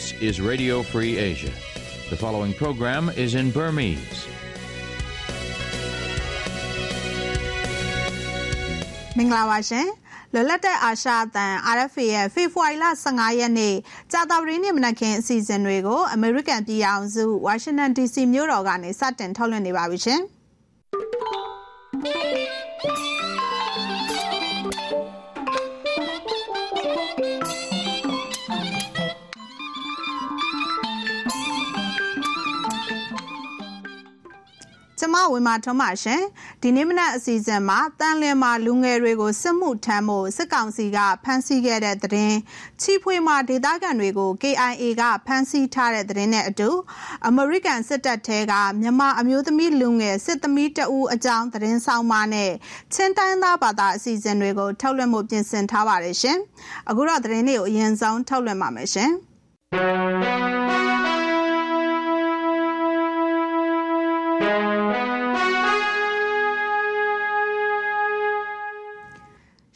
This is Radio Free Asia. The following program is in Burmese. မင်္ဂလာပါရှင်လွတ်လပ်တဲ့အာရှအသံ RFA ရဲ့ဖေဖော်ဝါရီလ15ရက်နေ့ကြာသပတေးနေ့မနက်ခင်းအစီအစဉ်တွေကိုအမေရိကန်ပြည်ထောင်စုဝါရှင်တန် DC မြို့တော်ကနေစတင်ထုတ်လွှင့်နေပါပြီရှင် ကျမဝေမာထွန်းပါရှင်ဒီနေ့မနက်အစီအစဉ်မှာတန်လျင်မှာလူငယ်တွေကိုစစ်မှုထမ်းဖို့စစ်ကောင်စီကဖမ်းဆီးခဲ့တဲ့သတင်းချီဖွေမှာဒေသခံတွေကို KIA ကဖမ်းဆီးထားတဲ့သတင်းနဲ့အတူအမေရိကန်စစ်တပ်ထဲကမြန်မာအမျိုးသမီးလူငယ်စစ်သမီးတအူးအကြောင်းသတင်းဆောင်မနဲ့ချင်းတိုင်းသားဘာသာအစီအစဉ်တွေကိုထုတ်လွှင့်မှုပြင်ဆင်ထားပါတယ်ရှင်အခုတော့သတင်းတွေကိုအရင်ဆုံးထုတ်လွှင့်ပါမယ်ရှင်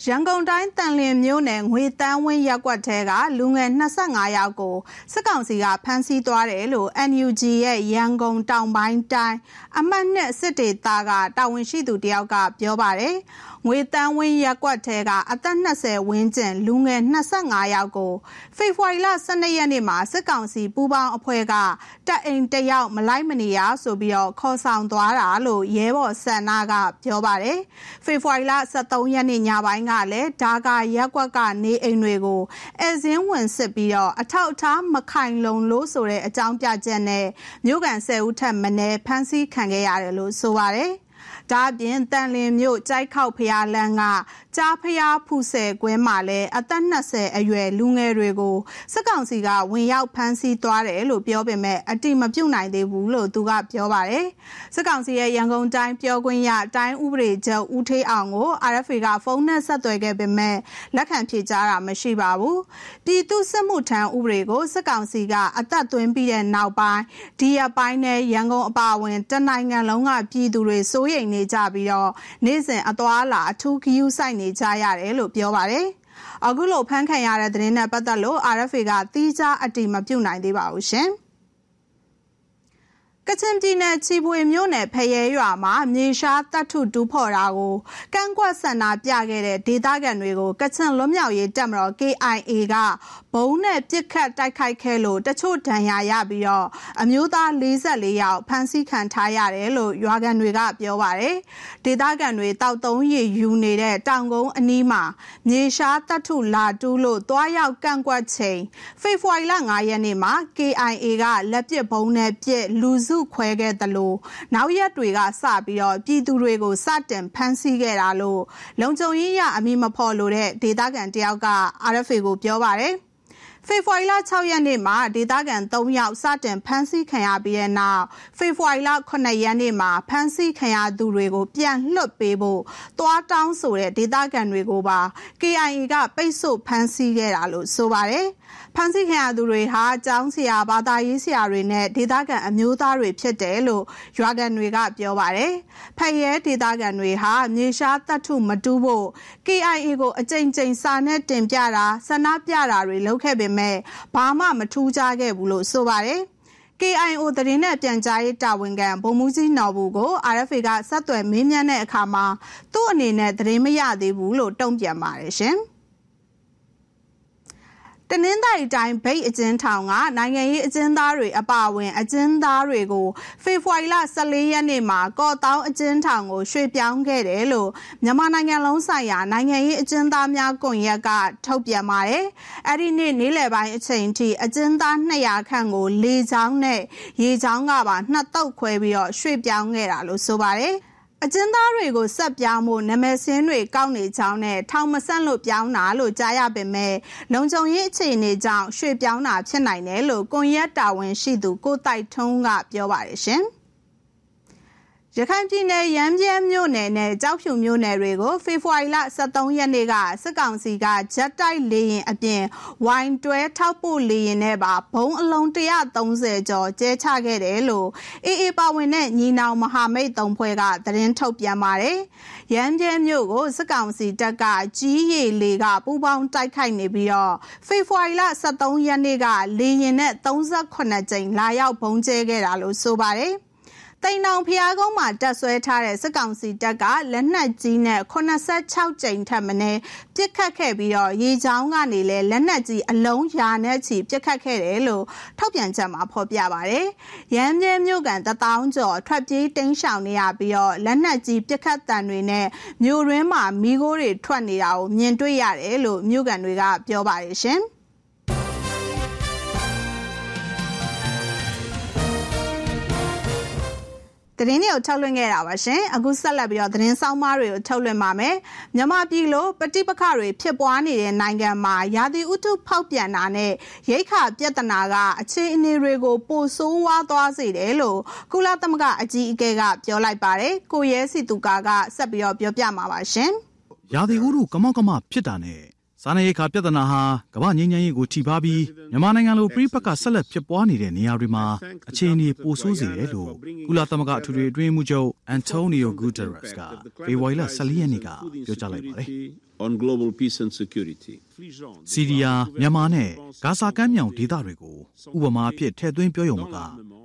ရန်ကုန်တိုင်းတန်လျင်မြို့နယ်ငွေတန်းဝင်းရပ်ကွက်ထဲကလူငယ်25ယောက်ကိုစစ်ကောင်စီကဖမ်းဆီးသွားတယ်လို့ NUG ရဲ့ရန်ကုန်တောင်ပိုင်းတိုင်းအမှတ်နှစ်စစ်ဒေသကတာဝန်ရှိသူတယောက်ကပြောပါတယ်။ ငွေတန်းဝင်းရက်ကွက်ထဲကအသက်20ဝန်းကျင်လူငယ်25ယောက်ကိုဖေဖော်ဝါရီလ12ရက်နေ့မှာစစ်ကောင်စီပူးပေါင်းအဖွဲ့ကတပ်အိမ်တယောက်မလိုက်မနေရဆိုပြီးတော့ခေါ်ဆောင်သွားတာလို့ရဲဘော်ဆန္နာကပြောပါတယ်ဖေဖော်ဝါရီလ23ရက်နေ့ညပိုင်းကလည်းဒါကရက်ကွက်ကနေအိမ်တွေကိုအဲဇင်းဝင်စစ်ပြီးတော့အထောက်အထားမခိုင်လုံလို့ဆိုတဲ့အကြောင်းပြချက်နဲ့မြို့ကန်10ဦးထက်မနည်းဖမ်းဆီးခံခဲ့ရတယ်လို့ဆိုပါတယ် ဒါအပြင်တန်လင်းမြို့ကြိုက်ခောက်ဖျားလန်းကကြားဖျားဖူဆယ်ကွင်းမှာလည်းအသက်20အရွယ်လူငယ်တွေကိုစစ်ကောင်စီကဝင်ရောက်ဖမ်းဆီးသွားတယ်လို့ပြောပေမဲ့အတိမပြုတ်နိုင်သေးဘူးလို့သူကပြောပါတယ်စစ်ကောင်စီရဲ့ရန်ကုန်တိုင်းပြောခွင့်ရတိုင်းဥပဒေချုပ်ဦးထေးအောင်ကို RFA ကဖုန်းနဲ့ဆက်သွယ်ခဲ့ပေမဲ့လက်ခံဖြေကြားတာမရှိပါဘူးပြည်သူစစ်မှုထမ်းဥပဒေကိုစစ်ကောင်စီကအသက်သွင်းပြီးတဲ့နောက်ပိုင်းဒီအပိုင်းနဲ့ရန်ကုန်အပါအဝင်တနိုင်ငံလုံးကပြည်သူတွေစိုးရိမ်နေကြပြီးတော့နေ့စဉ်အသွားလာအထူးဂရုစိုက်နေကြရတယ်လို့ပြောပါတယ်။အခုလိုဖမ်းခံရတဲ့သတင်းနဲ့ပတ်သက်လို့ RFA ကတီးခြားအတိမပြုတ်နိုင်သေးပါဘူးရှင်။ကချင်ပြည်နယ်ချီပွေမြို့နယ်ဖရဲရွာမှာမြေရှားတပ်ထုတူးဖော်တာကိုကန့်ကွက်ဆန္ဒပြခဲ့တဲ့ဒေသခံတွေကိုကချင်လွတ်မြောက်ရေးတပ်မတော် KIA က ဘုံနဲ့ပစ်ခတ်တိုက်ခိုက်ခဲ့လို့တချို့ဒဏ်ရာရပြီးတော့အမျိုးသား44ယောက်ဖမ်းဆီးခံထားရတယ်လို့ရွာကန်တွေကပြောပါတယ်။ဒေသခံတွေတောက်သုံးရည်ယူနေတဲ့တောင်ကုန်းအနီးမှာမြေရှားတပ်ထုလာတူးလို့တွားရောက်ကန့်ကွက်ချိန်ဖေဖော်ဝါရီလ9ရက်နေ့မှာ KIA ကလက်ပစ်ဘုံနဲ့ပြစ်လူစုခွဲခဲ့တယ်လို့နောက်ရက်တွေကစပြီးတော့ပြည်သူတွေကိုစတင်ဖမ်းဆီးခဲ့တာလို့လုံခြုံရေးရအမိမဖော်လို့တဲ့ဒေသခံတယောက်က RFA ကိုပြောပါတယ်။ ဖေဖော်ဝါရီလ6ရက်နေ့မှာဒေသခံ3ယောက်စတင်ဖမ်းဆီးခံရပြီးတဲ့နောက်ဖေဖော်ဝါရီလ9ရက်နေ့မှာဖမ်းဆီးခံရသူတွေကိုပြန်လွှတ်ပေးဖို့သွားတောင်းဆိုတဲ့ဒေသခံတွေကိုပါ KIA ကပိတ်ဆို့ဖမ်းဆီးခဲ့တာလို့ဆိုပါတယ်။ ဖမ်းဆီးခံရသူတွေဟာကျောင်းဆရာဘာသာရေးဆရာတွေနဲ့ဒေသခံအမျိုးသားတွေဖြစ်တယ်လို့ရွာကန်တွေကပြောပါတယ်။ဖရဲဒေသခံတွေဟာမြေရှားတပ်ထုမတူးဖို့ KIA ကိုအကြိမ်ကြိမ်စာနဲ့တင်ပြတာဆန္ဒပြတာတွေလုပ်ခဲ့ပေမဲ့ဘာမှမထူးခြားခဲ့ဘူးလို့ဆိုပါတယ်။ KIO သတင်းနဲ့ပြန်ကြားရေးတာဝန်ခံဗိုလ်မှူးကြီးနော်ဘူးကို RFA ကဆက်သွယ်မေးမြန်းတဲ့အခါမှာသူ့အနေနဲ့သတင်းမရသေးဘူးလို့တုံ့ပြန်ပါတယ်ရှင်။ တနင်္သာရီတိုင်းဗိတ်အကျဉ်းထောင်ကနိုင်ငံရေးအကျဉ်းသားတွေအပါအဝင် အကျဉ်းသားတွေကိုဖေဖော်ဝါရီလ14ရက်နေ့မှာကော့တောင်းအကျဉ်းထောင်ကိုရွှေ့ပြောင်းခဲ့တယ်လို့မြန်မာနိုင်ငံလုံးဆိုင်ရာနိုင်ငံရေးအကျဉ်းသားများကွန်ရက်ကထုတ်ပြန်ပါတယ်။အဲ့ဒီနေ့နေ့လယ်ပိုင်းအချိန်ထိအကျဉ်းသား200ခန့်ကိုလေကြောင်းနဲ့ရေကြောင်းကပါနှစ်တုပ်ခွဲပြီးတော့ရွှေ့ပြောင်းခဲ့တာလို့ဆိုပါတယ်။ အကျဉ်းသားတွေကိုဆက်ပြောင်းဖို့နာမည်စင်းတွေကောက်နေကြောင်းနဲ့ထောင်မဆက်လို့ပြောင်းတာလို့ကြားရပေမဲ့လုံခြုံရေးအခြေအနေကြောင့်ရွှေ့ပြောင်းတာဖြစ်နိုင်တယ်လို့ကွန်ရက်တာဝန်ရှိသူကိုတိုက်ထုံးကပြောပါတယ်ရှင်။ ရခိုင်ပြည်နယ်ရမ်းပြဲမြို့နယ်နဲ့ကြောက်ဖြူမြို့နယ်တွေကိုဖေဖော်ဝါရီလ23ရက်နေ့ကစစ်ကောင်စီကဂျက်တိုက်လေရင်အပြင်ဝိုင်းတွဲထောက်ပို့လေရင်နဲ့ပါဘုံအလုံး130ကျော်ကျဲချခဲ့တယ်လို့အေးအေးပါဝင်တဲ့ညီနောင်မဟာမိတ်သုံးဖွဲ့ကသတင်းထုတ်ပြန်ပါတယ်။ရမ်းပြဲမြို့ကိုစစ်ကောင်စီတပ်ကကြီးရီလေကပူပေါင်းတိုက်ခိုက်နေပြီးတော့ဖေဖော်ဝါရီလ23ရက်နေ့ကလေရင်နဲ့38ကြိမ်လာရောက်ဘုံကျဲခဲ့တာလို့ဆိုပါတယ်။ တိန်တောင်ဖျားကုန်းမှာတက်ဆွဲထားတဲ့စစ်ကောင်စီတပ်ကလက်နက်ကြီးနဲ့86ကြိမ်ထပ်မင်းပစ်ခတ်ခဲ့ပြီးတော့ရေချောင်းကနေလည်းလက်နက်ကြီးအလုံးရာနဲ့ချီပစ်ခတ်ခဲ့တယ်လို့ထုတ်ပြန်ချက်မှာဖော်ပြပါတယ်။ရမ်းမြဲမြို့ကန်တထောင်ကျော်ထွက်ပြေးတိမ်းရှောင်နေရပြီးတော့လက်နက်ကြီးပစ်ခတ်တံတွေနဲ့မြို့ရင်းမှာမိโกတွေထွက်နေတာကိုမြင်တွေ့ရတယ်လို့မြို့ကန်တွေကပြောပါတယ်ရှင်။ သတင်းတွေကိုထုတ်လွှင့်ခဲ့တာပါရှင်အခုဆက်လက်ပြီးတော့သတင်းဆောင်မတွေကိုထုတ်လွှင့်ပါမယ်မြန်မာပြည်လိုပဋိပက္ခတွေဖြစ်ပွားနေတဲ့နိုင်ငံမှာရာသီဥတုဖောက်ပြန်တာနဲ့ရိတ်ခါပြဿနာကအခြေအနေတွေကိုပိုဆိုးဝါးသွားစေတယ်လို့ကုလသမဂ္ဂအကြီးအကဲကပြောလိုက်ပါတယ်ကိုရဲစီတူကာကဆက်ပြီးတော့ပြောပြမှာပါရှင်ရာသီဥတုကမောက်ကမဖြစ်တာနဲ့ စားနပ်ရိက္ခာပြဿနာဟာကမ္ဘာငြိမ်းချမ်းရေးကိုထိပါပြီးမြန်မာနိုင်ငံလိုပြည်ပကဆက်လက်ဖြစ်ပွားနေတဲ့နေရာတွေမှာအခြေအနေပိုဆိုးစေတယ်လို့ကုလသမဂ္ဂအထွေထွေအတွင်းမှုချုပ်အန်တိုနီယိုဂူတာရက်စ်ကဖေဖော်ဝါရီလ14ရက်နေ့ကပြောကြားလိုက်ပါတယ် on global peace and security စီးရီးယားမြန်မာနဲ့ဂါဇာကမ်းမြောင်ဒေသတွေကိုဥပမာအဖြစ်ထည့်သွင်းပြောရုံမက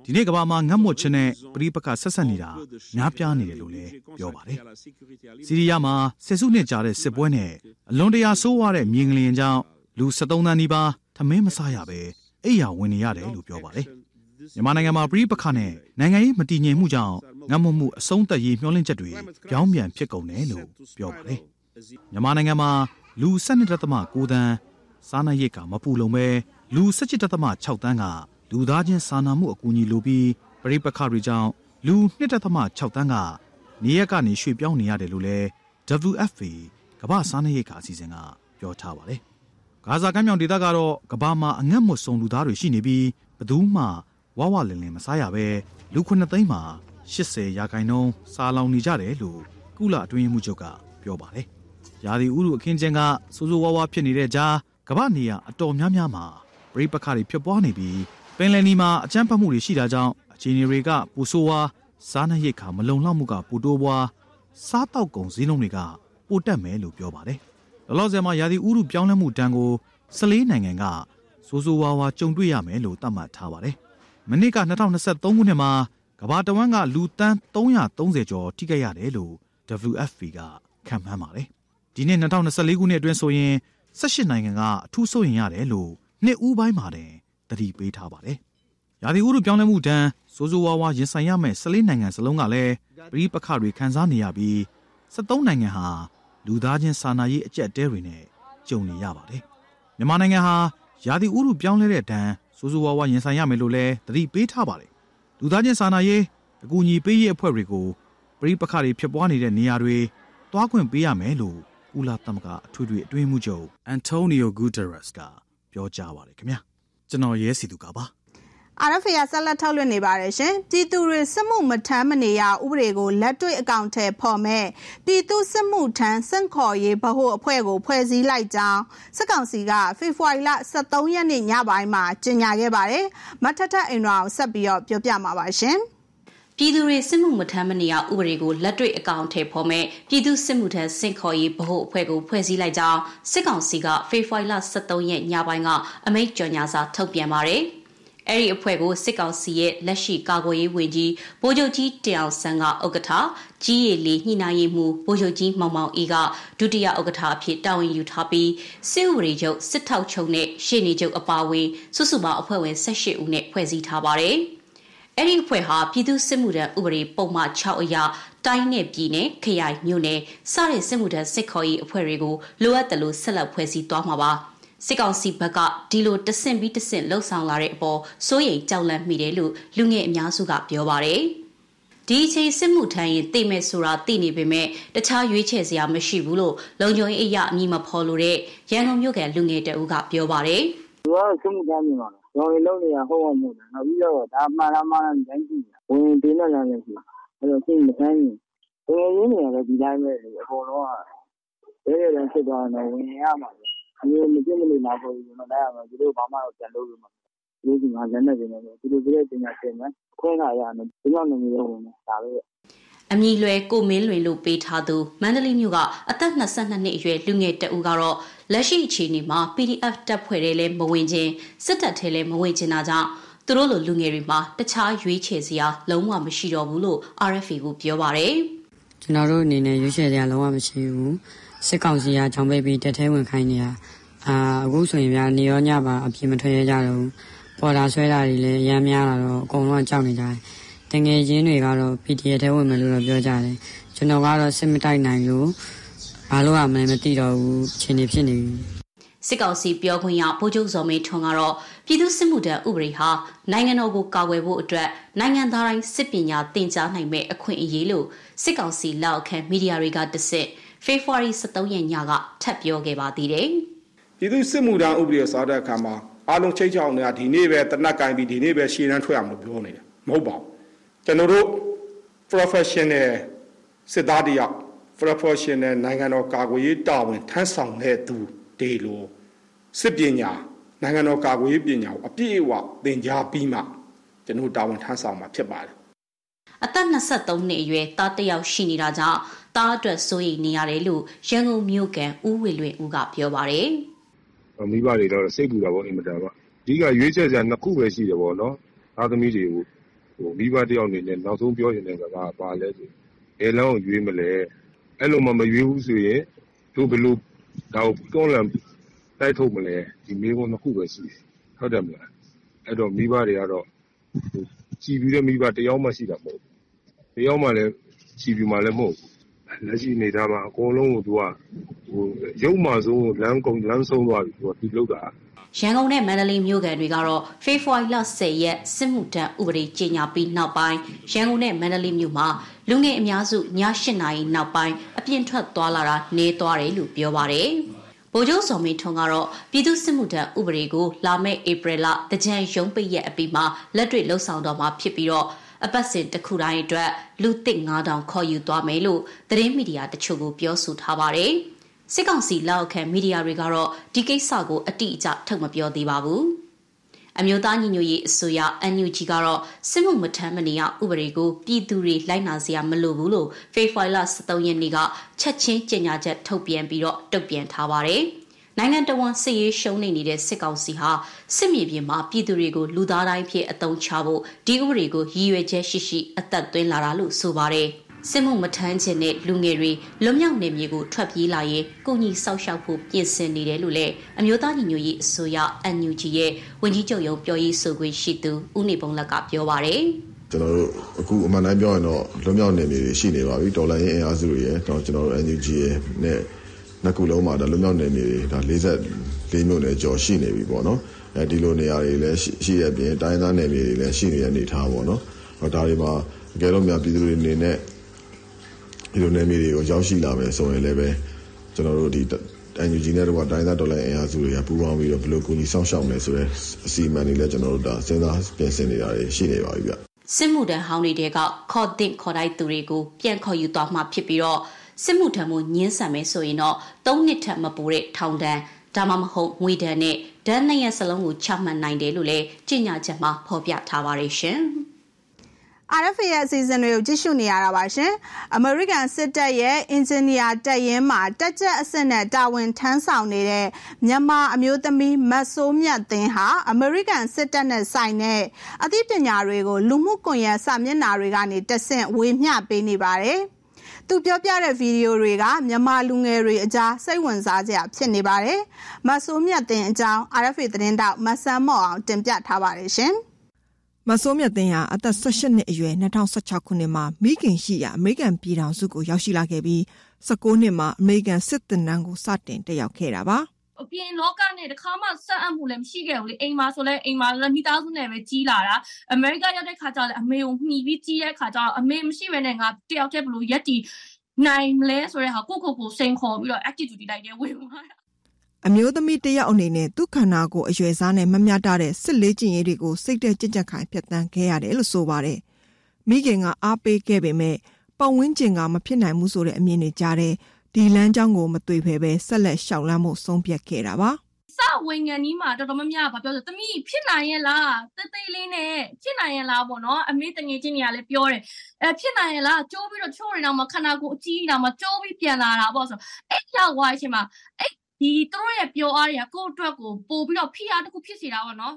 ဒီနေ့ကမ္ဘာမှာငတ်မွတ်ခြင်းနဲ့ပြည်ပကဆက်ဆက်နေတာများပြားနေတယ်လို့လည်းပြောပါတယ်။စီးရီးယားမှာဆယ်စုနှစ်ကြာတဲ့စစ်ပွဲနဲ့အလွန်တရာဆိုးဝါးတဲ့မြေငလျင်ကြောင့်လူ73သန်းနီးပါးထမင်းမစားရပဲအိယာဝင်နေရတယ်လို့ပြောပါတယ်။မြန်မာနိုင်ငံမှာပြည်ပခနဲ့နိုင်ငံရေးမတည်ငြိမ်မှုကြောင့်ငတ်မွတ်မှုအဆုံးသက်ရေးမျှော်လင့်ချက်တွေပြောင်းပြန်ဖြစ်ကုန်တယ်လို့ပြောပါတယ်။ မြန်မာနိုင်ငံမှာလူ12.9တန်းစားနပ်ရိက္ခာမပူလုံပဲလူ17.6တန်းကလူသားချင်းစာနာမှုအကူအညီလိုပြီးပြိပခတွေကြောင့်လူ2.6တန်းကနေရက်ကနေရွှေ့ပြောင်းနေရတယ်လို့လည်း WFP ကမ္ဘာစားနပ်ရိက္ခာအစီအစဉ်ကပြောထားပါတယ်။ဂါဇာကမ်းမြောင်ဒေသကတော့ကမ္ဘာမှာအငတ်မွတ်ဆုံလူသားတွေရှိနေပြီးဘသူမှဝဝလင်လင်မစားရပဲလူ9သိန်းမှာ80ရာခိုင်နှုန်းစားလောင်နေကြတယ်လို့ကုလအတွင်းမှုချုပ်ကပြောပါတယ်။ ရာသီဥတုအခင်းကျင်းကစိုးစိုးဝါးဝါဖြစ်နေတဲ့ကြားကမ္ဘာနေရအတော်များများမှာပြိပခါတွေဖြစ်ပွားနေပြီးပင်လယ်နီမှာအကြမ်းဖက်မှုတွေရှိတာကြောင့်အခြေအနေတွေကပူဆိုးဝါးစားနပ်ရိက္ခာမလုံလောက်မှုကပူတိုးပွားစားတောက်ကုန်ဈေးနှုန်းတွေကပိုတက်မယ်လို့ပြောပါတယ်။လောလောဆယ်မှာရာသီဥတုပြောင်းလဲမှုတန်းကို၁၄နိုင်ငံကစိုးစိုးဝါးဝါကြုံတွေ့ရမယ်လို့သတ်မှတ်ထားပါတယ်။မနစ်က2023ခုနှစ်မှာကမ္ဘာတဝန်းကလူတန်း330ကျော်ထိခိုက်ရတယ်လို့ WFP ကခန့်မှန်းပါတယ်။ ဒီနှစ်2024ခုနှစ်အတွင်းဆိုရင်18နိုင်ငံကအထူးဆိုရင်ရတယ်လို့နှစ်ဦးပိုင်းမှာတင်တတိပေးထားပါတယ်။ရာသီဥတုပြောင်းလဲမှုတန်းစိုးစိုးဝါးဝါရင်ဆိုင်ရမယ့်၁၄နိုင်ငံစလုံးကလည်းပြည်ပခတွေခံစားနေရပြီး73နိုင်ငံဟာလူသားချင်းစာနာရေးအကျက်တဲတွေနဲ့ကြုံနေရပါတယ်။မြန်မာနိုင်ငံဟာရာသီဥတုပြောင်းလဲတဲ့တန်းစိုးစိုးဝါးဝါရင်ဆိုင်ရမယ်လို့လည်းတတိပေးထားပါတယ်။လူသားချင်းစာနာရေးအကူအညီပေးရေးအဖွဲ့တွေကိုပြည်ပခတွေဖြစ်ပွားနေတဲ့နေရာတွေတွားခွင့်ပေးရမယ်လို့ ကုလသမဂ္ဂအထွေထွေအတွင်းမှုချုပ်အန်တိုနီယိုဂူတာရက်စ်ကပြောကြားပါတယ်ခင်ဗျာ။ကျွန်တော်ရဲစီသူကပါအာရဖေရဆက်လက်ထုတ်လွှင့်နေပါတယ်ရှင်ပြည်သူတွေစစ်မှုမထမ်းမနေရဥပဒေကိုလက်တွေ့အကောင့်ထဲပေါ်မဲ့ပြည်သူစစ်မှုထမ်းစင့်ခေါ်ရေးဗဟိုအဖွဲ့ကိုဖွဲ့စည်းလိုက်ကြောင်းစစ်ကောင်စီကဖေဖော်ဝါရီလ23ရက်နေ့ညပိုင်းမှာကြေညာခဲ့ပါတယ်မထထအင်ရာကိုဆက်ပြီးတော့ပြောပြမှာပါရှင် ပြည်သူတွေစစ်မှုမထမ်းမနေရဥပဒေကိုလက်တွေ့အကောင့်ထဲပေါ်မဲ့ပြည်သူစစ်မှုထမ်းစင့်ခေါ်ရေးဗဟိုအဖွဲ့ကိုဖွဲ့စည်းလိုက်ကြောင်းစစ်ကောင်စီကဖေဖော်ဝါရီလ23ရက်ညပိုင်းကအမိန့်ကြော်ညာစာထုတ်ပြန်ပါတယ်။အဲ့ဒီအဖွဲ့ကိုစစ်ကောင်စီရဲ့လက်ရှိကာကွယ်ရေးဝန်ကြီးဗိုလ်ချုပ်ကြီးတင်အောင်ဆန်းကဥက္ကဋ္ဌကြီးရည်လီညှိနှိုင်းရေးမှူးဗိုလ်ချုပ်ကြီးမောင်မောင်အေးကဒုတိယဥက္ကဋ္ဌအဖြစ်တာဝန်ယူထားပြီးစစ်ဥပဒေချုပ်စစ်ထောက်ချုပ်နဲ့ရှေ့နေချုပ်အပါအဝင်စုစုပေါင်းအဖွဲ့ဝင်18ဦးနဲ့ဖွဲ့စည်းထားပါတယ်။ အဲ့ဒီအဖွဲ့ဟာပြည်သူစစ်မှုထမ်းဥပဒေပုံမှန်6အရတိုင်းနယ်ပြည်နယ်ခရိုင်မြို့နယ်စတဲ့စစ်မှုထမ်းစစ်ခေါ်ရေးအဖွဲ့တွေကိုလိုအပ်တယ်လို့ဆက်လက်ဖွဲ့စည်းသွားမှာပါစစ်ကောင်စီဘက်ကဒီလိုတဆင့်ပြီးတဆင့်လှုပ်ဆောင်လာတဲ့အပေါ်စိုးရိမ်ကြောက်လန့်မိတယ်လို့လူငယ်အများစုကပြောပါတယ်ဒီအချိန်စစ်မှုထမ်းရင်သိမဲ့ဆိုတာသိနေပေမဲ့တခြားရွေးချယ်စရာမရှိဘူးလို့လုံခြုံရေးအရာအမည်မဖော်လို့တဲ့ရန်ကုန်မြို့ကလူငယ်တအုပ်ကပြောပါတယ်။သူကစစ်မှုထမ်းနေမှာ ရောင်ရီလုံးနေရဟုတ်အောင်မို့တယ်နောက်ပြီးတော့ဒါမှန်လားမှန်လားတိုင်းကြည့်ဝင်တင်းနဲ့လည်းရှိအဲ့တော့စိတ်မကမ်းရင်တကယ်ရင်းနေရတယ်ဒီတိုင်းပဲလေအကုန်လုံးကရဲရဲတန်းဖြစ်သွားတယ်ဝင်ရမှာပဲအမျိုးမပြစ်မနေလာဖို့ကျွန်တော်လိုက်ရမှာသူတို့ဘာမှတော့ပြန်လုပ်လို့မဒီဒီမှာလည်းနေနေတယ်သူတို့ပြည့်တင်ရတင်မယ်ခွဲလာရမယ်ဒီလောက်နေနေဝင်တာပဲ အမည်လွယ်ကိုမင်းလွင်လို့ပေးထားသူမန္တလေးမြို့ကအသက်22နှစ်အရွယ်လူငယ်တဦးကတော့လက်ရှိအခြေအနေမှာ PDF တပ်ဖွဲ့တွေလည်းမဝင်ခြင်းစစ်တပ်ထဲလည်းမဝင်ခြင်းတာကြောင့်သူတို့လိုလူငယ်တွေမှာတခြားရွေးချယ်စရာလုံးဝမရှိတော့ဘူးလို့ RFA ကိုပြောပါတယ်။ကျွန်တော်တို့အနေနဲ့ရွေးချယ်စရာလုံးဝမရှိဘူး။စစ်ကောင်စီကကြောင်ပိတ်ပြီးတက်ထဲဝင်ခိုင်းနေတာအာအခုဆိုရင်ဗျာနေရောညပါအပြင်းမထွက်ရကြတော့ဘူး။ပေါ်တာဆွဲတာတွေလည်းရမ်းများလာတော့အကုန်လုံးကြောက်နေကြတယ်။ တငယ်ချင်းတွေကတော့ PDF ထဲဝင်မယ်လို့တော့ပြောကြတယ်။ကျွန်တော်ကတော့စစ်မတိုက်နိုင်လို့ဘာလို့ရမလဲမသိတော့ဘူးအချိန်နေဖြစ်နေပြီ။စစ်ကောင်စီပြောခွင့်ရဗိုလ်ချုပ်ဇော်မင်းထွန်းကတော့ပြည်သူစစ်မှုထမ်းဥပဒေဟာနိုင်ငံတော်ကိုကာကွယ်ဖို့အတွက်နိုင်ငံသားတိုင်းစစ်ပညာသင်ကြားနိုင်မဲ့အခွင့်အရေးလို့စစ်ကောင်စီလက်အောက်ခံမီဒီယာတွေကတစစ်ဖေဖော်ဝါရီ23ရက်ညကထပ်ပြောခဲ့ပါသေးတယ်။ပြည်သူစစ်မှုထမ်းဥပဒေစားတဲ့အခါမှာအားလုံးချိတ်ချောင်းနေတာဒီနေ့ပဲတနက်ကင်ပြီးဒီနေ့ပဲရှည်တန်းထွက်အောင်လို့ပြောနေတယ်မဟုတ်ပါဘူး။ ကျွန်တော်တို့ professional စစ်သားတယောက် professional နိုင်ငံတော်ကာကွယ်ရေးတာဝန်ထမ်းဆောင်တဲ့သူတေလိုစစ်ပညာနိုင်ငံတော်ကာကွယ်ရေးပညာကိုအပြည့်အဝသင်ကြားပြီးမှကျွန်တော်တာဝန်ထမ်းဆောင်မှာဖြစ်ပါတယ်အသက်23နှစ်အရွယ်သားတယောက်ရှိနေတာကြောင့်သားအတွက်စိုးရိမ်နေရတယ်လို့ရန်ကုန်မြို့ကန်ဦးဝေလွင်ဦးကပြောပါတယ်မိဘတွေတော့စိတ်ပူတာပေါ့အင်မတန်ပါအဓိကရွေးချယ်စရာနှစ်ခုပဲရှိတယ်ပေါ့နော်သားသမီးတွေကိုဟို မိဘတယောက်အနေနဲ့ နောက်ဆုံးပြောနေတဲ့စကားကပါလဲဆိုဘယ်လောက်ရွေးမလဲ အဲ့လိုမှ မရွေးဘူးဆိုရင် တို့ ဘယ်လို ဒါကို တွန်းလှန်တိုက်ထုတ်မလဲ ဒီမေးခွန်း နှစ်ခုပဲရှိတယ် ဟုတ်တယ်မလား အဲ့တော့ မိဘတွေကတော့ကြည်ပြီးတဲ့မိဘ တယောက်မှ ရှိတာမဟုတ်ဘူး တယောက်မှလည်းကြည်ပြီးမှလည်း မဟုတ်ဘူး လက်ရှိနေတာမှာ အကုန်လုံးကို သူကဟိုရုပ်မှဆုံးလမ်းကုန်လမ်းဆုံးသွားပြီ သူကဒီလောက်တာ ရန်ကုန်နဲ့မန္တလေးမြို့ကန်တွေကတော့ဖေဖော်ဝါရီလ10ရက်စစ်မှုထမ်းဥပဒေကြေညာပြီးနောက်ပိုင်းရန်ကုန်နဲ့မန္တလေးမြို့မှာလူငယ်အများစုည8နာရီနောက်ပိုင်းအပြင်းထွက်သွားလာတာနေသွားတယ်လို့ပြောပါတယ်။ဗိုလ်ချုပ်စော်မင်းထွန်းကတော့ပြည်သူစစ်မှုထမ်းဥပဒေကိုလာမယ့်ဧပြီလတကြံရုံးပိတ်ရက်အပြီးမှာလက်တွေ့လှုပ်ဆောင်တော့မှာဖြစ်ပြီးတော့အပတ်စဉ်တစ်ခုတိုင်းအတွက်လူသစ်9000ခေါ်ယူသွားမယ်လို့သတင်းမီဒီယာတချို့ကိုပြောဆိုထားပါတယ်။ စစ်ကောင်စီလက်အောက်ခံမီဒီယာတွေကတော့ဒီကိစ္စကိုအတိအကျထုတ်မပြောသေးပါဘူး။အမျိုးသားညီညွတ်ရေးအစိုးရ NUG ကတော့စစ်မှုမထမ်းမနေရဥပဒေကိုပြည်သူတွေလိုက်နာစရာမလိုဘူးလို့ဖေဖော်ဝါရီလ23ရက်နေ့ကချက်ချင်းကြေညာချက်ထုတ်ပြန်ပြီးတော့တုံ့ပြန်ထားပါတယ်။နိုင်ငံတော်ဝန်စစ်ရေးရှုံးနေနေတဲ့စစ်ကောင်စီဟာစစ်မြေပြင်မှာပြည်သူတွေကိုလူသားတိုင်းဖြစ်အုံချဖို့ဒီဥပဒေကိုရည်ရွယ်ချက်ရှိရှိအသက်သွင်းလာတာလို့ဆိုပါတယ်။ စစ်မှုမထမ်းခြင်းနဲ့လူငယ်တွေလွတ်မြောက်နေမြေကိုထွက်ပြေးလာရင်ကိုကြီးစောက်ရှောက်ဖို့ပြင်ဆင်နေတယ်လို့လည်းအမျိုးသားညီညွတ်ရေးအစိုးရ NUG ရဲ့ဝန်ကြီးချုပ်ရုံးပြောရေးဆိုခွင့်ရှိသူဦးနေပုံလက်ကပြောပါရယ်ကျွန်တော်တို့အခုအမှန်တိုင်းပြောရင်တော့လွတ်မြောက်နေမြေတွေရှိနေပါပြီဒေါ်လာရင်းအင်အားစုတွေရဲ့တော့ကျွန်တော်တို့ NUG ရဲ့နဲ့နှစ်ခုလုံးမှာဒါလွတ်မြောက်နေမြေတွေဒါ44မြို့နယ်ကျော်ရှိနေပြီပေါ့နော်အဲဒီလိုနေရာတွေလည်းရှိရပြင်တိုင်းသားနယ်မြေတွေလည်းရှိနေတဲ့အနေထားပေါ့နော်ဒါတွေမှာအကယ်လို့များပြည်သူတွေအနေနဲ့ ဒီလိုနယ်မြေတွေကိုရောက်ရှိလာမယ်ဆိုရင်လည်းပဲကျွန်တော်တို့ဒီ NUG နဲ့တော့တိုင်းသားဒေါ်လာအင်အားစုတွေကပူးပေါင်းပြီးတော့ဘယ်လိုကူညီဆောင်ရှောက်မလဲဆိုတဲ့အစီအမံတွေလည်းကျွန်တော်တို့ဒါစဉ်းစားပြင်ဆင်နေတာတွေရှိနေပါပြီဗျစစ်မှုထမ်းဟောင်းတွေကခေါ်တဲ့ခေါ်တိုက်သူတွေကိုပြန်ခေါ်ယူသွားမှဖြစ်ပြီးတော့စစ်မှုထမ်းမှုညှင်းဆန်မယ်ဆိုရင်တော့၃နှစ်ထက်မပိုတဲ့ထောင်ဒဏ်ဒါမှမဟုတ်ငွေဒဏ်နဲ့ဒဏ်နှစ်ရက်စလုံးကိုချမှတ်နိုင်တယ်လို့လည်းကြေညာချက်မှာဖော်ပြထားပါတယ်ရှင်။ RFA ရဲ့အစီအစဉ်တွေကိုကြည့်ရှုနေရတာပါရှင်။ American စစ်တပ်ရဲ့ Engineer တပ်ရင်းမှာတက်ကြအဆင့်နဲ့တာဝန်ထမ်းဆောင်နေတဲ့မြန်မာအမျိုးသမီးမတ်ဆိုးမြတ်သင်းဟာ American စစ်တပ်နဲ့ဆိုင်တဲ့အသိပညာတွေကိုလူမှုကွန်ရက်စာမျက်နှာတွေကနေတဆင့်ဝေမျှပေးနေပါတယ်။သူပြောပြတဲ့ဗီဒီယိုတွေကမြန်မာလူငယ်တွေအကြားစိတ်ဝင်စားစရာဖြစ်နေပါတယ်။မဆိုးမြတ်တင်အကြောင်း RFA သတင်းတောက်မဆန်းမော့အောင်တင်ပြထားပါတယ်ရှင်။ မဆိုးမြတ်သိန်းဟာအသက်18နှစ်အရွယ်2016ခုနှစ်မှာမိခင်ရှိရာအမေရိကန်ပြည်ထောင်စုကိုရောက်ရှိလာခဲ့ပြီး19နှစ်မှာအမေရိကန်စစ်တပ်နန်းကိုစတင်တက်ရောက်ခဲ့တာပါအပြင်လောကနဲ့တခါမှဆက်အပ်မှုလည်းမရှိခဲ့ဘူးလေအိမ်မှာဆိုလဲအိမ်မှာလည်းမိသားစုနဲ့ပဲကြီးလာတာအမေရိကရောက်တဲ့ခါကျလည်းအမေကိုမှီပြီးကြီးတဲ့ခါကျတော့အမေမရှိဘဲနဲ့ငါတယောက်တည်းဘလို့ရက်တီနိုင်မလဲဆိုတဲ့ဟာကိုကိုကိုစိန်ခေါ်ပြီးတော့ attitude လိုက်ရဲဝင်သွားတာ အမျိုးသမီးတယောက်အနေနဲ့သူ့ခန္ဓာကိုယ်အရွယ်စားနဲ့မမျှတတဲ့စစ်လေးကျင်ရေးတွေကိုစိတ်တဲ့ကြင်ကြက်ခိုင်ဖြတ်တန်းခဲ့ရတယ်လို့ဆိုပါတယ်။မိခင်ကအားပေးခဲ့ပေမဲ့ပတ်ဝန်းကျင်ကမဖြစ်နိုင်ဘူးဆိုတဲ့အမြင်တွေကြားတဲ့ဒီလမ်းကြောင်းကိုမတွေ့ဖဲပဲဆက်လက်ရှောက်လန်းမှုဆုံးဖြတ်ခဲ့တာပါစဝင်ငံနီးမှာတော်တော်များများဗာပြောဆိုသမီးဖြစ်နိုင်ရဲ့လားတေးသေးလေးနဲ့ဖြစ်နိုင်ရဲ့လားပေါ့နော်အမေတငယ်ချင်းတွေကလည်းပြောတယ်အဲဖြစ်နိုင်ရဲ့လားကျိုးပြီးတော့ချိုးနေတော့မှခန္ဓာကိုယ်အကြီးတော့မှကျိုးပြီးပြန်လာတာပေါ့ဆိုအဲ့ရောက်သွားအချိန်မှာအဲ့ ဒီသူတို့ရဲ့ပြောအားတွေကကိုယ့်အတွက်ကိုပို့ပြီးတော့ဖိအားတစ်ခုဖြစ်စေတာပေါ့နော်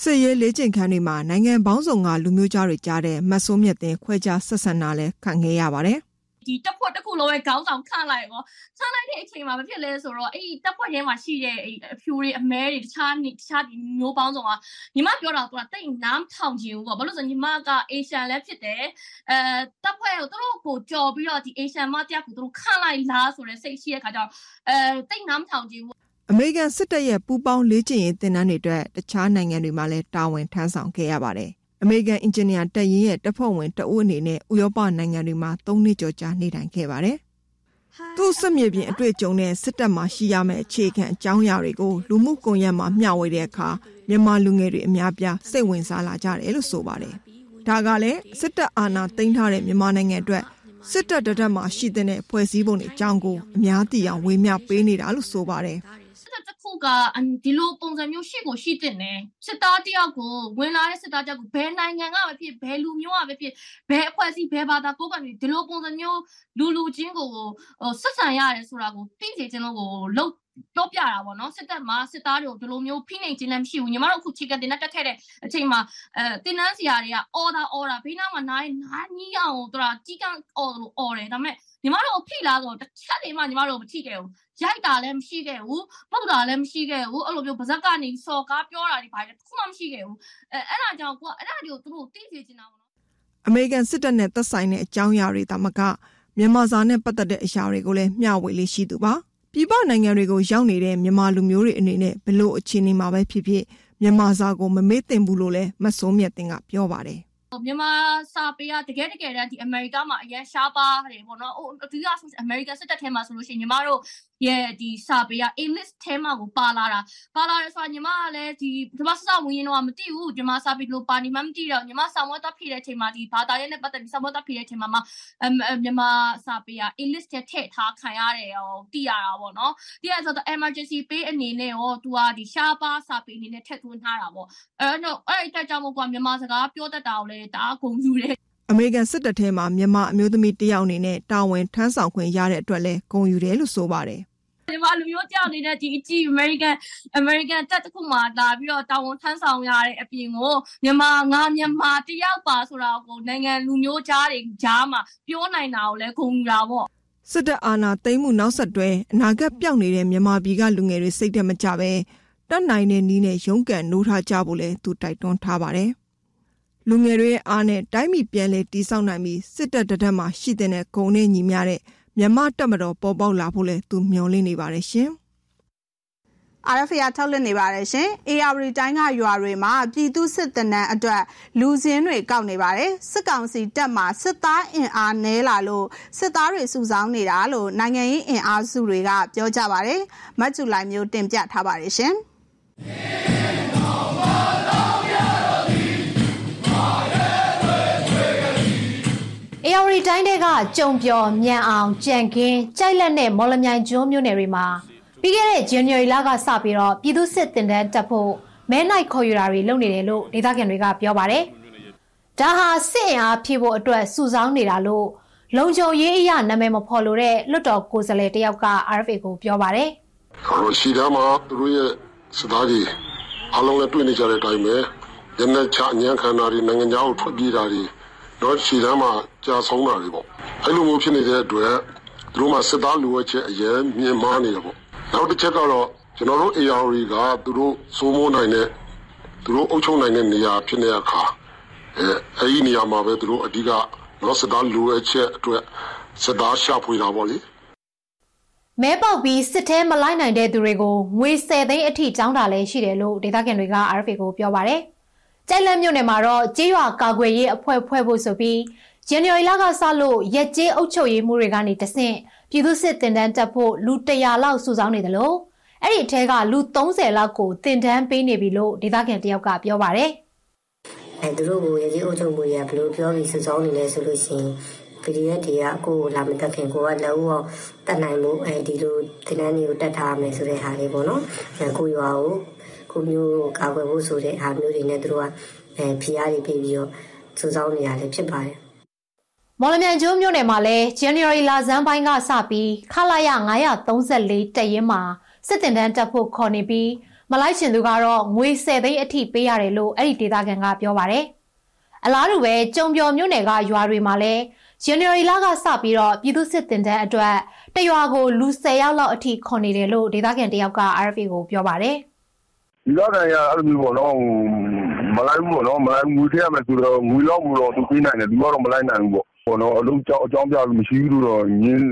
စစ်ရေးလေ့ကျင့်ခန်းတွေမှာနိုင်ငံပေါင်းစုံကလူမျိုးကြားတွေကြားတဲ့မတ်ဆိုးမြတ်တင်ခွဲခြားဆက်ဆံတာလည်းခံခဲ့ရပါတယ် ဒီတက်ဖွဲ့တစ်ခုလုံးရဲ့ခေါင်းဆောင်ခန့်လိုက်ရောခန့်လိုက်တဲ့အချိန်မှာမဖြစ်လဲဆိုတော့အဲ့ဒီတက်ဖွဲ့ထဲမှာရှိတဲ့အဲ့အဖြူတွေအမဲတွေတခြားတခြားဒီမျိုးပေါင်းစုံကညီမပြောတာကတိတ်နားထောင်ခြင်းဘူးပေါ့ဘာလို့ဆိုညီမကအေရှန်လည်းဖြစ်တယ်အဲတက်ဖွဲ့ကိုသူတို့ကိုကြော်ပြီးတော့ဒီအေရှန်မတရားကိုသူတို့ခန့်လိုက်လားဆိုတဲ့စိတ်ရှိတဲ့ခါကျတော့အဲတိတ်နားမထောင်ခြင်းဘူးအမေရိကန်စစ်တပ်ရဲ့ပူးပေါင်းလေ့ကျင့်ရေးသင်တန်းတွေအတွက်တခြားနိုင်ငံတွေမှာလည်းတာဝန်ထမ်းဆောင်ခဲ့ရပါတယ်။ အမေရိကန်အင်ဂျင်နီယာတပ်ရင်းရဲ့တပ်ဖွဲ့ဝင်တအုပ်အနေနဲ့ဥရောပနိုင်ငံတွေမှာ၃နှစ်ကျော်ကြာနေထိုင်ခဲ့ပါတယ်။သူ့စစ်မြေပြင်အတွေ့အကြုံနဲ့စစ်တပ်မှာရှိရမယ့်အခြေခံအကြောင်းအရာတွေကိုလူမှုကွန်ရက်မှာမျှဝေတဲ့အခါမြန်မာလူငယ်တွေအများပြားစိတ်ဝင်စားလာကြတယ်လို့ဆိုပါတယ်။ဒါကလည်းစစ်တပ်အာဏာသိမ်းထားတဲ့မြန်မာနိုင်ငံအတွက်စစ်တပ်တရက်မှာရှိတဲ့ဖွဲ့စည်းပုံတွေအကြောင်းကိုအများသိအောင်ဝေမျှပေးနေတာလို့ဆိုပါတယ်။ ခုကဒီလိုပုံစံမျိုးရှိကိုရှိတဲ့နယ်စစ်သားတယောက်ကိုဝင်လာတဲ့စစ်သားတယောက်ကိုဘယ်နိုင်ငံကပဲဖြစ်ဘယ်လူမျိုးကပဲဖြစ်ဘယ်အဖွဲ့အစည်းဘယ်ဘာသာကိုယ်ကနေဒီလိုပုံစံမျိုးလူလူချင်းကိုဆက်ဆံရတယ်ဆိုတာကိုသိစေခြင်းလို့ကိုလုံးတော့ပြတာပေါ့နော်စစ်တပ်မှာစစ်သားတွေကိုဒီလိုမျိုးဖိနှိပ်ခြင်းလည်းမရှိဘူးညီမတို့အခုချီကတင်နဲ့တက်ခဲ့တဲ့အချိန်မှာအဲတင်နန်းစရာတွေကအော်ဒါအော်ဒါဘေးနားမှာနားနားကြီးအောင်သူကကြီးကန်းအော်လို့အော်တယ်ဒါပေမဲ့ညီမတို့ဖိလာဆိုတစ်ချက်တည်းမှညီမတို့မထိခဲ့ဘူး ရိုက်တာလည်းမရှိခဲ့ဘူးပုတ်တာလည်းမရှိခဲ့ဘူးအဲ့လိုမျိုးဗဇက်ကနေစော်ကားပြောတာတွေပါတယ်တစ်ခုမှမရှိခဲ့ဘူးအဲအဲ့ဒါကြောင့်ကိုကအဲ့ဒါတွေကိုသူတို့သိစေချင်တာပေါ့နော်အမေရိကန်စစ်တပ်နဲ့သက်ဆိုင်တဲ့အကြောင်းအရာတွေဒါမှကမြန်မာစာနဲ့ပတ်သက်တဲ့အရာတွေကိုလည်းမျှဝေလေးရှိသူပါပြည်ပနိုင်ငံတွေကိုရောက်နေတဲ့မြန်မာလူမျိုးတွေအနေနဲ့ဘလို့အခြေအနေမှာပဲဖြစ်ဖြစ်မြန်မာစာကိုမမေ့သင့်ဘူးလို့လည်းမစိုးမြတ်တင်ကပြောပါတယ်မြန်မာစာပေကတကယ်တကယ်တမ်းဒီအမေရိကမှာအရင်ရှားပါတယ်ပေါ့နော်။အဓိကအမေရိကန်စစ်တပ်ထဲမှာဆိုလို့ရှိရင်ညီမတို့ ရဲ့ဒီစာပေက A list ထဲမှာကိုပါလာတာပါလာတယ်ဆိုတာညီမကလည်းဒီဒီမှာစဝင်ရင်တော့မသိဘူးညီမစာပေလို့ပါနေမှမသိတော့ညီမစာမွေးတော့ဖြည့်တဲ့အချိန်မှာဒီဘာသာရေးနဲ့ပတ်သက်ပြီးစာမွေးတော့ဖြည့်တဲ့အချိန်မှာမှမြန်မာစာပေက A list ထဲထည့်ထားခံရတယ်ဟောသိရတာပေါ့နော်။သိရဆိုတော့ emergency pay အနေနဲ့ရောသူကဒီရှားပါစာပေအနေနဲ့ထည့်သွင်းထားတာပေါ့။အဲ့တော့အဲ့ဒီတက်ကြောင့်မို့ကမြန်မာစကားပြောတတ်တာကိုလည်းတအားဂုဏ်ယူတယ် အမေရိကန်စစ်တပ်ထဲမှာမြန်မာအမျိုးသမီးတယောက်အနေနဲ့တာဝန်ထမ်းဆောင်ခွင့်ရတဲ့အတွက်လည်းဂုဏ်ယူတယ်လို့ဆိုပါတယ်ဒီမှာလူမျိုးကြောက်နေတဲ့ဒီအကြီး American American တက်တစ်ခုမှလာပြီးတော့တာဝန်ထမ်းဆောင်ရတဲ့အပြင်ကိုမြန်မာငါမြန်မာတယောက်ပါဆိုတာကိုနိုင်ငံလူမျိုးကြားတွေကြားမှာပြောနိုင်တာကိုလည်းဂုဏ်ယူတာပေါ့စစ်တပ်အာဏာသိမ်းမှုနောက်ဆက်တွဲအနာဂတ်ပျောက်နေတဲ့မြန်မာပြည်ကလူငယ်တွေစိတ်သက်မကြပဲတတ်နိုင်တဲ့နည်းနဲ့ရုန်းကန်နိုးထားကြဖို့လဲသူတိုက်တွန်းထားပါတယ်။ လူငယ်တွေရဲ့အားနဲ့တိုင်းပြည်ပြန်လည်တည်ဆောက်နိုင်ပြီးစစ်တပ်တရက်မှာရှိတဲ့ဂုံနဲ့ညီမျှတဲ့မြမတက်မတော်ပေါ်ပေါက်လာဖို့လဲသူမျှော်လင့်နေပါတယ်ရှင်။ RFA ထုတ်လွှင့်နေပါတယ်ရှင်။ AR တိုင်းကရွာတွေမှာပြည်သူစစ်တနန်းအတွက်လူစင်းတွေကောက်နေပါတယ်။စစ်ကောင်စီတပ်မှာစစ်သားအင်အားနည်းလာလို့စစ်သားတွေစုဆောင်းနေတာလို့နိုင်ငံရေးအင်အားစုတွေကပြောကြပါတယ်။မတ်ဂျူလိုင်မျိုးတင်ပြထားပါတယ်ရှင်။ အေယာရီတိုင်းတွေကကြုံပြော်မြန်အောင်ကြံကင်းကြိုက်လက်နဲ့မော်လမြိုင်ကျွန်းမြို့နယ်တွေမှာပြီးခဲ့တဲ့ဇန်နဝါရီလကစပြီးတော့ပြည်သူစစ်တင်တန်းတက်ဖို့မဲနိုင်ခေါ်ယူတာတွေလုပ်နေတယ်လို့ဒေသခံတွေကပြောပါတယ်။ဒါဟာစစ်အင်အားဖြည့်ဖို့အတွက်စုဆောင်းနေတာလို့လုံခြုံရေးအရာနာမည်မဖော်လို့တဲ့လွတ်တော်ကိုယ်စားလှယ်တယောက်က RFA ကိုပြောပါတယ်။ဟိုရှိသားမှာသူတို့ရဲ့စသားကြီးအလုံးနဲ့တွေ့နေကြတဲ့အတိုင်းပဲရနေချအញ្ញံခန္ဓာတွေနိုင်ငံခြားကိုထွက်ပြေးတာတွေတော့ရှီတန်းမှာ ကြာဆုံးတာတွေပေါ့အဲ့လိုမျိုးဖြစ်နေတဲ့အတွက်သူတို့မှစစ်သားလူဝဲချက်အရင်မြင်မာနေတယ်ပေါ့နောက်တစ်ချက်ကတော့ကျွန်တော်တို့ AR ကသူတို့စိုးမိုးနိုင်တဲ့သူတို့အုပ်ချုပ်နိုင်တဲ့နေရာဖြစ်နေတဲ့အခါအဲအဲ့ဒီနေရာမှာပဲသူတို့အဓိကတော့စစ်သားလူဝဲချက်အတွက်စစ်သားရှာဖွေတာပေါ့လေမဲပေါက်ပြီးစစ်ထဲမလိုက်နိုင်တဲ့သူတွေကိုငွေ10သိန်းအထိတောင်းတာလည်းရှိတယ်လို့ဒေသခံတွေက RFA ကိုပြောပါတယ်။ကြိုက်လက်မြို့နယ်မှာတော့ကြေးရွာကာကွယ်ရေးအဖွဲ့ဖွဲ့ဖို့ဆိုပြီး ဇန်နဝါရီလကစလို့ရက်ကျေးအုပ်ချုပ်ရေးမှုတွေကနေတဆင့်ပြည်သူစစ်တင်တန်းတက်ဖို့လူ100လောက်စုဆောင်းနေတယ်လို့အဲ့ဒီအထက်ကလူ30လောက်ကိုတင်တန်းပေးနေပြီလို့ဒေသခံတယောက်ကပြောပါတယ်။အဲသူတို့ကိုရကြီးအုပ်ချုပ်မှုရဘယ်လိုပြောပြီးစုဆောင်းနေလဲဆိုလို့ရှိရင် PDF တွေကကိုယ်ကိုလာမတက်ခင်ကိုကလက်ဦးအောင်တက်နိုင်မှုအဲဒီလိုတင်နန်းတွေကိုတက်ထားမယ်ဆိုတဲ့ဟာလေးပေါ့နော်အဲကိုရွာကိုကိုမျိုးကိုကာကွယ်ဖို့ဆိုတဲ့ဟာမျိုးတွေနဲ့သူတို့ကအဲဖိအားတွေပေးပြီးတော့စုဆောင်းနေရလည်းဖြစ်ပါတယ် မော်လမြိုင်ကျွန်းမြို့နယ်မှာလည်း January လဆန်းပိုင်းကစပြီးခလာရ934တက်ရင်မှာစစ်တင်တန်းတက်ဖို့ခေါ်နေပြီးမလိုက်ရှင်သူကတော့ငွေ10သိန်းအထိပေးရတယ်လို့အဲ့ဒီဒေသခံကပြောပါတယ်။အလားတူပဲကြုံပြော်မြို့နယ်ကရွာတွေမှာလည်း January လကစပြီးတော့ပြည်သူစစ်တင်တန်းအတွက်တရွာကိုလူ10ယောက်လောက်အထိခေါ်နေတယ်လို့ဒေသခံတယောက်က RFA ကိုပြောပါတယ်။ဒီလောက်တန်ရအဲ့လိုမျိုးပေါ့နော်မလိုက်ဘူးပေါ့နော်မလိုက်ငွေထည့်ရမယ်ဆိုတော့ငွေလောက်ဘူးတော့သူပေးနိုင်တယ်ဒီကတော့မလိုက်နိုင်ဘူးပေါ့ ပေါ့နော်အလုံးကြောင်းအကြောင်းပြလို့မရှိဘူးလို့တော့ညင်း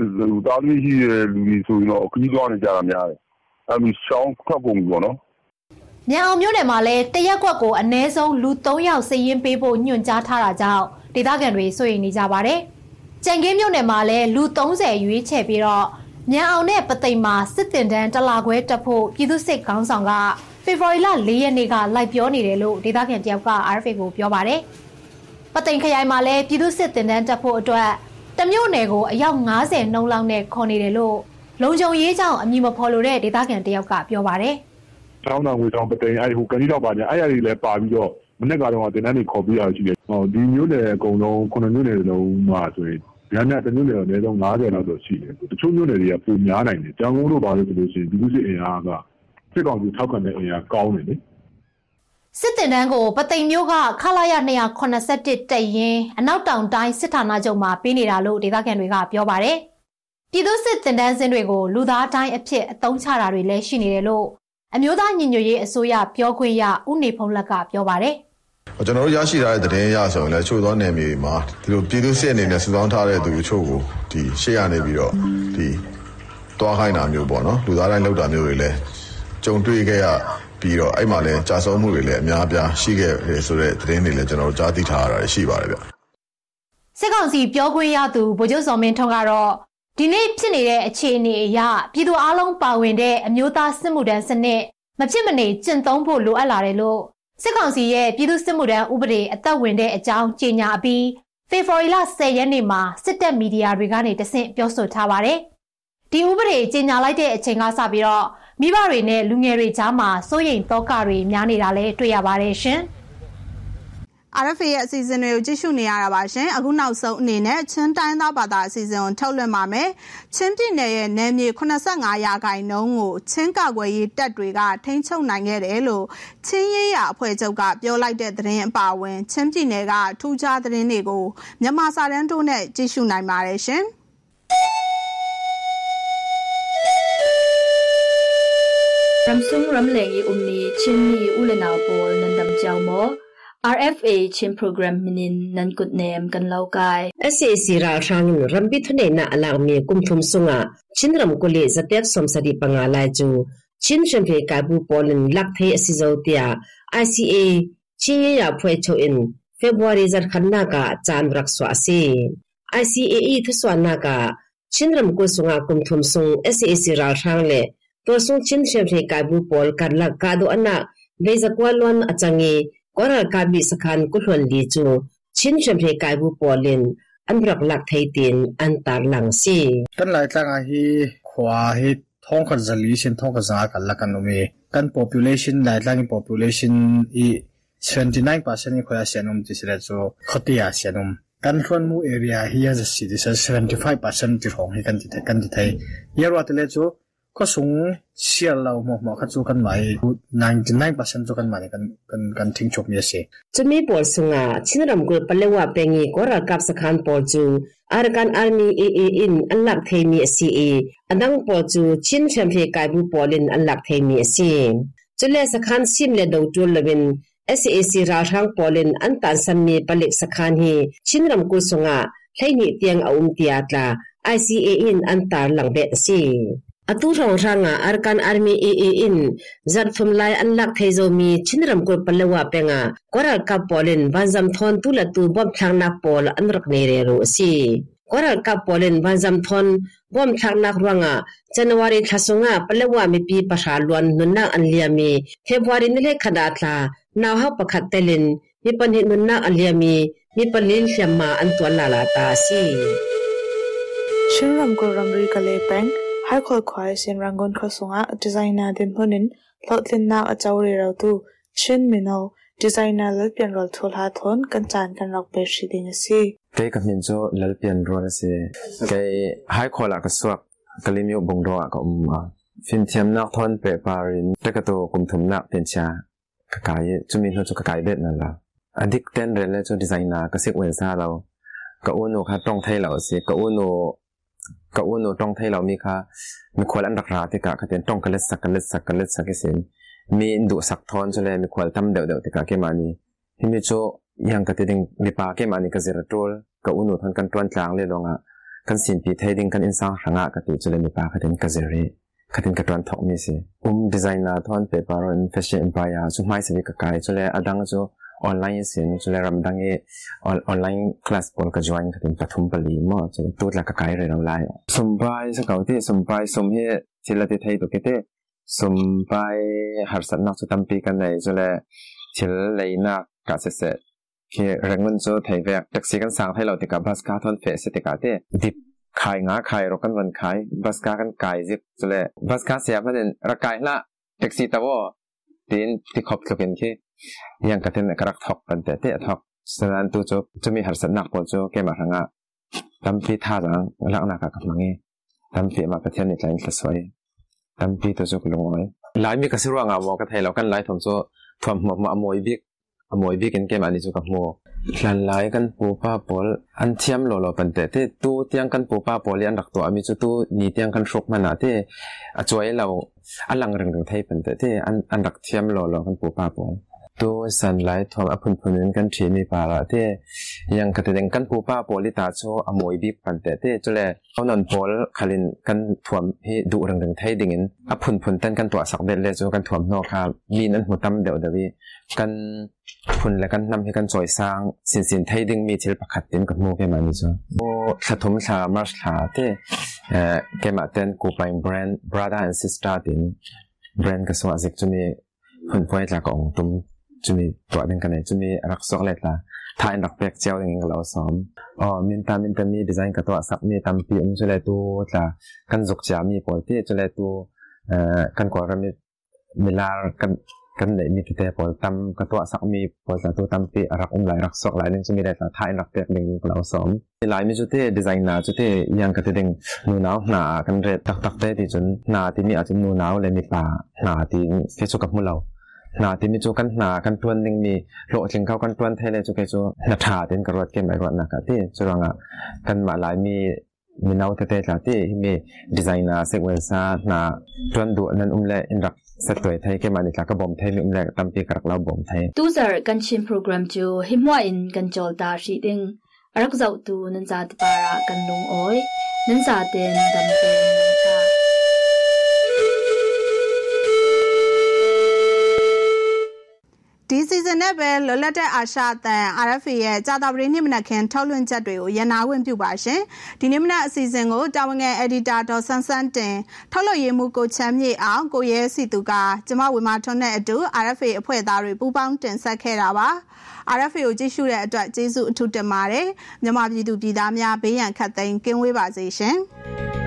တာသမီးရှိတဲ့လူတွေဆိုရင်တော့ခကြီးသွားနေကြတာများတယ်အဲ့ဒီရှောင်းခတ်ပုံပေါ့နော်မြန်အောင်မြို့နယ်မှာလည်းတရက်ကွက်ကိုအ ਨੇ ဆုံးလူ3ယောက်စည်ရင်းပေးဖို့ညွှန်ကြားထားတာကြောင့်ဒေသခံတွေစိုးရိမ်နေကြပါတယ်။ကြံကင်းမြို့နယ်မှာလည်းလူ30ရွေးချယ်ပြီးတော့မြန်အောင်နဲ့ပသိမ်မှာစစ်တင်တန်းတလာခွဲတက်ဖို့ပြည်သူစစ်ခေါင်းဆောင်ကဖေဖော်ဝါရီလ၄ရက်နေ့ကလိုက်ပြောနေတယ်လို့ဒေသခံတယောက်က RFA ကိုပြောပါတယ်။ ပသိမ်ခရိုင်မှာလည်းပြည်သူစစ်တင်တန်းတက်ဖို့အတွက်တမျိုးနယ်ကိုအယောက်90နှုန်းလောက်နဲ့ခေါ်နေတယ်လို့လုံခြုံရေးကြောင့်အမည်မဖော်လိုတဲ့ဒေသခံတယောက်ကပြောပါတယ်။တောင်းတငွေတောင်းပသိမ်အဲ့ဟိုကဏီတော့ပါညာအဲ့ရည်လည်းပါပြီးတော့မနေ့ကတော့တင်တန်းတွေခေါ်ပြီးရရှိတယ်။ဟောဒီမျိုးနယ်အကုန်လုံးခုနှစ်မျိုးနယ်လုံးမှာဆိုရင်ညညတမျိုးနယ်အနည်းဆုံး90လောက်တော့ရှိတယ်။တချို့မျိုးနယ်တွေကပုံများနိုင်တယ်။ကြောင်ကုန်းတို့ပါလို့ဆိုလို့ရှိရင်ဒီလူစစ်အင်အားကစစ်ကောင်စီထောက်ခံတဲ့အင်အားကောင်းတယ်လေ။ စစ်တင်တန်းကိုပသိမ်မျိုးကခလာရ281တက်ရင်အနောက်တောင်တိုင်းစစ်ဌာနချုပ်မှာပေးနေတာလို့ဒေသခံတွေကပြောပါတယ်။ပြည်သူစစ်တင်တန်းစင်းတွေကိုလူသားတိုင်းအဖြစ်အသုံးချတာတွေလည်းရှိနေတယ်လို့အမျိုးသားညီညွတ်ရေးအစိုးရပြောခွင့်ရဦးနေဖုံးလက်ကပြောပါတယ်။ကျွန်တော်တို့ရရှိထားတဲ့သတင်းရဆိုရင်လည်းချို့သောနယ်မြေမှာဒီလိုပြည်သူစစ်အနေနဲ့စုဆောင်းထားတဲ့သူချို့ကိုဒီရှေ့ရနေပြီးတော့ဒီတွားခိုင်းတာမျိုးပေါ့နော်လူသားတိုင်းလောက်တာမျိုးတွေလည်းကြုံတွေ့ခဲ့ရ ပြီးတော့အဲ့မှာလည်းကြာဆုံးမှုတွေလည်းအများအပြားရှိခဲ့တယ်ဆိုတဲ့သတင်းတွေလည်းကျွန်တော်တို့ကြားသိထားရတာရှိပါတယ်ဗျစစ်ကောင်စီပြောခွင့်ရသူဗိုလ်ချုပ်စော်မင်းထွန်းကတော့ဒီနေ့ဖြစ်နေတဲ့အခြေအနေအရပြည်သူအလုံးပါဝင်တဲ့အမျိုးသားစစ်မှုထမ်းစနစ်မဖြစ်မနေကျင့်သုံးဖို့လိုအပ်လာတယ်လို့စစ်ကောင်စီရဲ့ပြည်သူစစ်မှုထမ်းဥပဒေအသက်ဝင်တဲ့အကြောင်းကြေညာပြီးဖေဖော်ဝါရီလ10ရက်နေ့မှာစစ်တပ်မီဒီယာတွေကနေတဆင့်ပြောဆိုထားပါတယ်။ဒီဥပဒေကြေညာလိုက်တဲ့အချိန်ကစပြီးတော့ မိဘတွေနဲ့လူငယ်တွေကြားမှာစိုးရိမ်တောကတွေများနေတာလည်းတွေ့ရပါတယ်ရှင်။ RFA ရဲ့အစီအစဉ်တွေကိုကြည့်ရှုနေရတာပါရှင်အခုနောက်ဆုံးအနေနဲ့ချင်းတိုင်းသားဘာသာအစီအစဉ်ကိုထုတ်လွှင့်ပါမယ်ချင်းပြည်နယ်ရဲ့နယ်မြေ85ရာခိုင်နှုန်းကိုချင်းကကွယ်ရေးတပ်တွေကထိန်းချုပ်နိုင်ခဲ့တယ်လို့ချင်းရေးရအဖွဲ့ချုပ်ကပြောလိုက်တဲ့သတင်းအပါအဝင်ချင်းပြည်နယ်ကထူးခြားသတင်းတွေကိုမြန်မာစာတန်းတို့နဲ့ကြည့်ရှုနိုင်ပါတယ်ရှင် Ramsung ramlengi umni chinni ulenau pol nandam jawmo RFA chin program minin nan kut nem kan laukai SAC ra rang rambi thune na alang me kum thum sunga chinram kule zatek somsari panga lai chu chin shempe ka bu polin lak the asizo tia ICA chin ya phwe cho in February zar khanna ka chan rak swa se ICA e thuswa na ka chinram ko sunga kum thum sung SAC ra rang le to sung chin shempe ka bu pol kar lak ka do ana bezakwa lon achangi kora kabi sakhan kulhon li chu chin shempe kai bu polin an rak lak thei tin an tar lang si kan lai tlang a hi khwa hi thong khat zali sin thong khat za kan la umi kan population lai tlang population i 79% ni khoya sianum ti sira chu khotia sianum kan hlon mu area hi as a city 75% ti rong hi kan ti kan ti thai yarwa tele chu ก็สูงเชียเราหมอหมอคัดสู้กันไหม99%สู้กันไหมกันกันกันทิ้งชมเยสิจะมีปอลสุงอะชินรำกุลปเลว่าเป็งีก็รักกับสถานปอลจูอาร์กันอาร์มีเอเออินอันหลักเทมีซีเออันดังปอลจูชินแชมเปียกายบุปอลินอันหลักเทมีซีจุเลสถานซิมเลดาวจูเลวิน SAC ราทางปอลินอันตันสัมมีปลิกสถานฮีชินรำกุลสุงอะให้หนิเตียงอาอุมเตียตลา ICA อินอันตารหลังเบซี atu rong ranga arkan army aa in zat phum lai an lak theizo mi chinram ko palawa penga koral ka polin banzam thon tu la tu bom thang na pol an rak ne re ro si koral ka polin banzam thon bom thang na ranga january thasunga palawa mi pi pasha luan nunna an liami february nile khada thla naw ha pakhat telin mi panit nun na aliami mi palil hlamma an tuan la la ta si Shinram ko ramri kale peng hai khol khwai sin rangon khosunga designer din hunin lotlin na a chawri raw tu shin mino designer lal pian rol thul ha thon kan chan kan rok pe shi ding si ကဲကမြင်ဇိုလလပြန်ရောစေကဲဟိုင်ခေါ်လာကဆွတ်ကလိမျိုးဘုံတော့ကမဖင်ချမ်နောက်ထွန်ပေပါရင်တကတိုကုမ်ထုံနာပြန်ချာကကဲချူမီနှုတ်ကကဲ ka uno tong thai lo mi kha mi khwal an rakra te ka khaten tong kalet sak kalet sak kalet sak sen mi ndu sak thon chale mi khwal tam deu deu te ka ke mani himi cho yang ka te ding mi pa ke mani ka zera tol ka uno than kan twan tlang le longa kan sin pi thai ding kan insa ranga ka te chale mi pa khaten ka zeri khatin ka twan thok mi se um designer thon paper and fashion empire chu mai se ka kai chale adang cho online sin chule ramdang e online class pol ka join ka tin pathum pali mo chule tut la ka kai re ram lai sombai sa kaute sombai som he chila te thai to kete sombai har san na chutam pi kan nei chule chil lei na ka se se ke rangun cho thai ve taxi kan sang thai lo te ka bus ka thon fe se te ka te dip ขายงาขายรกันวันขายบัสกากันกายจิกจะเลยบัสกาเสียพันเดนระกายละแท็กซี่ตะวอตีนที่ขอบสกันแค่ ยังกระเทนกระทอกกันแต่เตะทอกสนานตัวจบจะมีหัสนักปอจเกมาทางอะตั้มพีท่าจังลักนักกับมังเงตั้มพีมาประเทศนี้ใจสสวยตั้มพีตัวจบลงไว้หลายมีกระสือว่างอะวอกระเทยเรากันหลายทอมโซทอมมามาอมวยบิกอมวยบิกกันเกมอันจุกับโมหลันหลายกันปูป้าปอลอันเทียมโลโลปันเตเตตู้เตียงกันปูป้าปอลยันดักตัวมีจุตู้นี่เตียงกันชกมันอะเตอจวยเราอันหลังเรื่องไทยปันเตเตอันอันดักเทียมโลโลกันปูป้าปอล ตัวสันไลท์ทอมอพุนพุนกันทีมีปาละเตยังกระเตงกันปูป้าปอลิตาโชอมวยบิกปันเตเตจุเลเอานอนปอลคาลินกันถ่วมให้ดูเรื่องไทยดิ่งอพุนพุนตันกันตัวสักเบ็ดเลยโจกันถ่วมนอกครับมีนั้นหัวตั้มเดียวเดียวกันพุนและกันนำให้กันจอยสร้างสินสินไทยดิ่งมีทิลประคัดเต็นกับโมเกมันนี่จ้ะโอสะทมชามาร์ชาเตเอ่อเกมาเต็นกูไปแบรนด์ brother and sister ตินแบรนด์กระสวะสิกจะมีพุนพอยจากของตุ้ม จะมีตัวหนึ่งกันเนี่ยจะมีรักสอกเล็ดละทายรักเปียกเจ้าอย่างเงี้ยเราซ้อมอ๋อมินตามินตามีดีไซน์กับตัวสักมีตามปีมจะเลตัวจะกันจกจามีปอยที่จะเลตัวเอ่อกันกว่าเรามีเวลากันกันไหนมีแต่ปอยตามกับตัวสักมีปอยตัวตามปีรักอุ้มหลายรักสอกหลายนึงจะมีได้ละทายรักเปียกหนึ่งเราซ้อมหลายมีจุดที่ดีไซน์หนาจุดที่ยังกับที่ดึงนูนาวหนากันเรตักตักได้ที่จนหนาที่มีอาจจะนูนาวเลยมีป่าหนาที่เฟซกับมื นาติมีจูกันหนากันตวนนึงมีโลถึงเขากันตวนเทเลยจุกจูนาถาเต็นกระวดเกมไอ้กวดนะครับที่จุรังอะกันมาหลายมีมีนาวเทเตจากที่มีดีไซน์นาเซกเวซ่านาตวนดูนั้นอุ้มเล่นรักสตวยไทยแกมาดิตากบอมไทยมีอุ้มแรกตามปีกรักเราบอมไทยตูซาร์กันชิมโปรแกรมจูหิมวอินกันจอลตาชีดิงรักเจ้าตูนันจาดปาระกันลงโอ้ยนันซาเตนดำเป็น ဒီစီဇန်နဲ့ပဲလွတ်လပ်တဲ့အာရှအသံ RFA ရဲ့ကြာသပတေးနေ့မနက်ခင်းထုတ်လွှင့်ချက်တွေကိုရန်နာဝင်ပြုပါရှင်။ဒီနေ့မနက်အစီအစဉ်ကိုတာဝန်ငယ် editor ဒေါ်ဆန်းဆန်းတင်ထုတ်လွှင့်ရေးမှူးကိုချမ်းမြေအောင်ကိုရဲစီသူကကျမဝေမာထွန်းနဲ့အတူ RFA အဖွဲ့သားတွေပူးပေါင်းတင်ဆက်ခဲ့တာပါ။ RFA ကိုကြည့်ရှုတဲ့အတွက်ကျေးဇူးအထူးတင်ပါတယ်။မြန်မာပြည်သူပြည်သားများဘေးရန်ခတ်သိမ်းကင်းဝေးပါစေရှင်။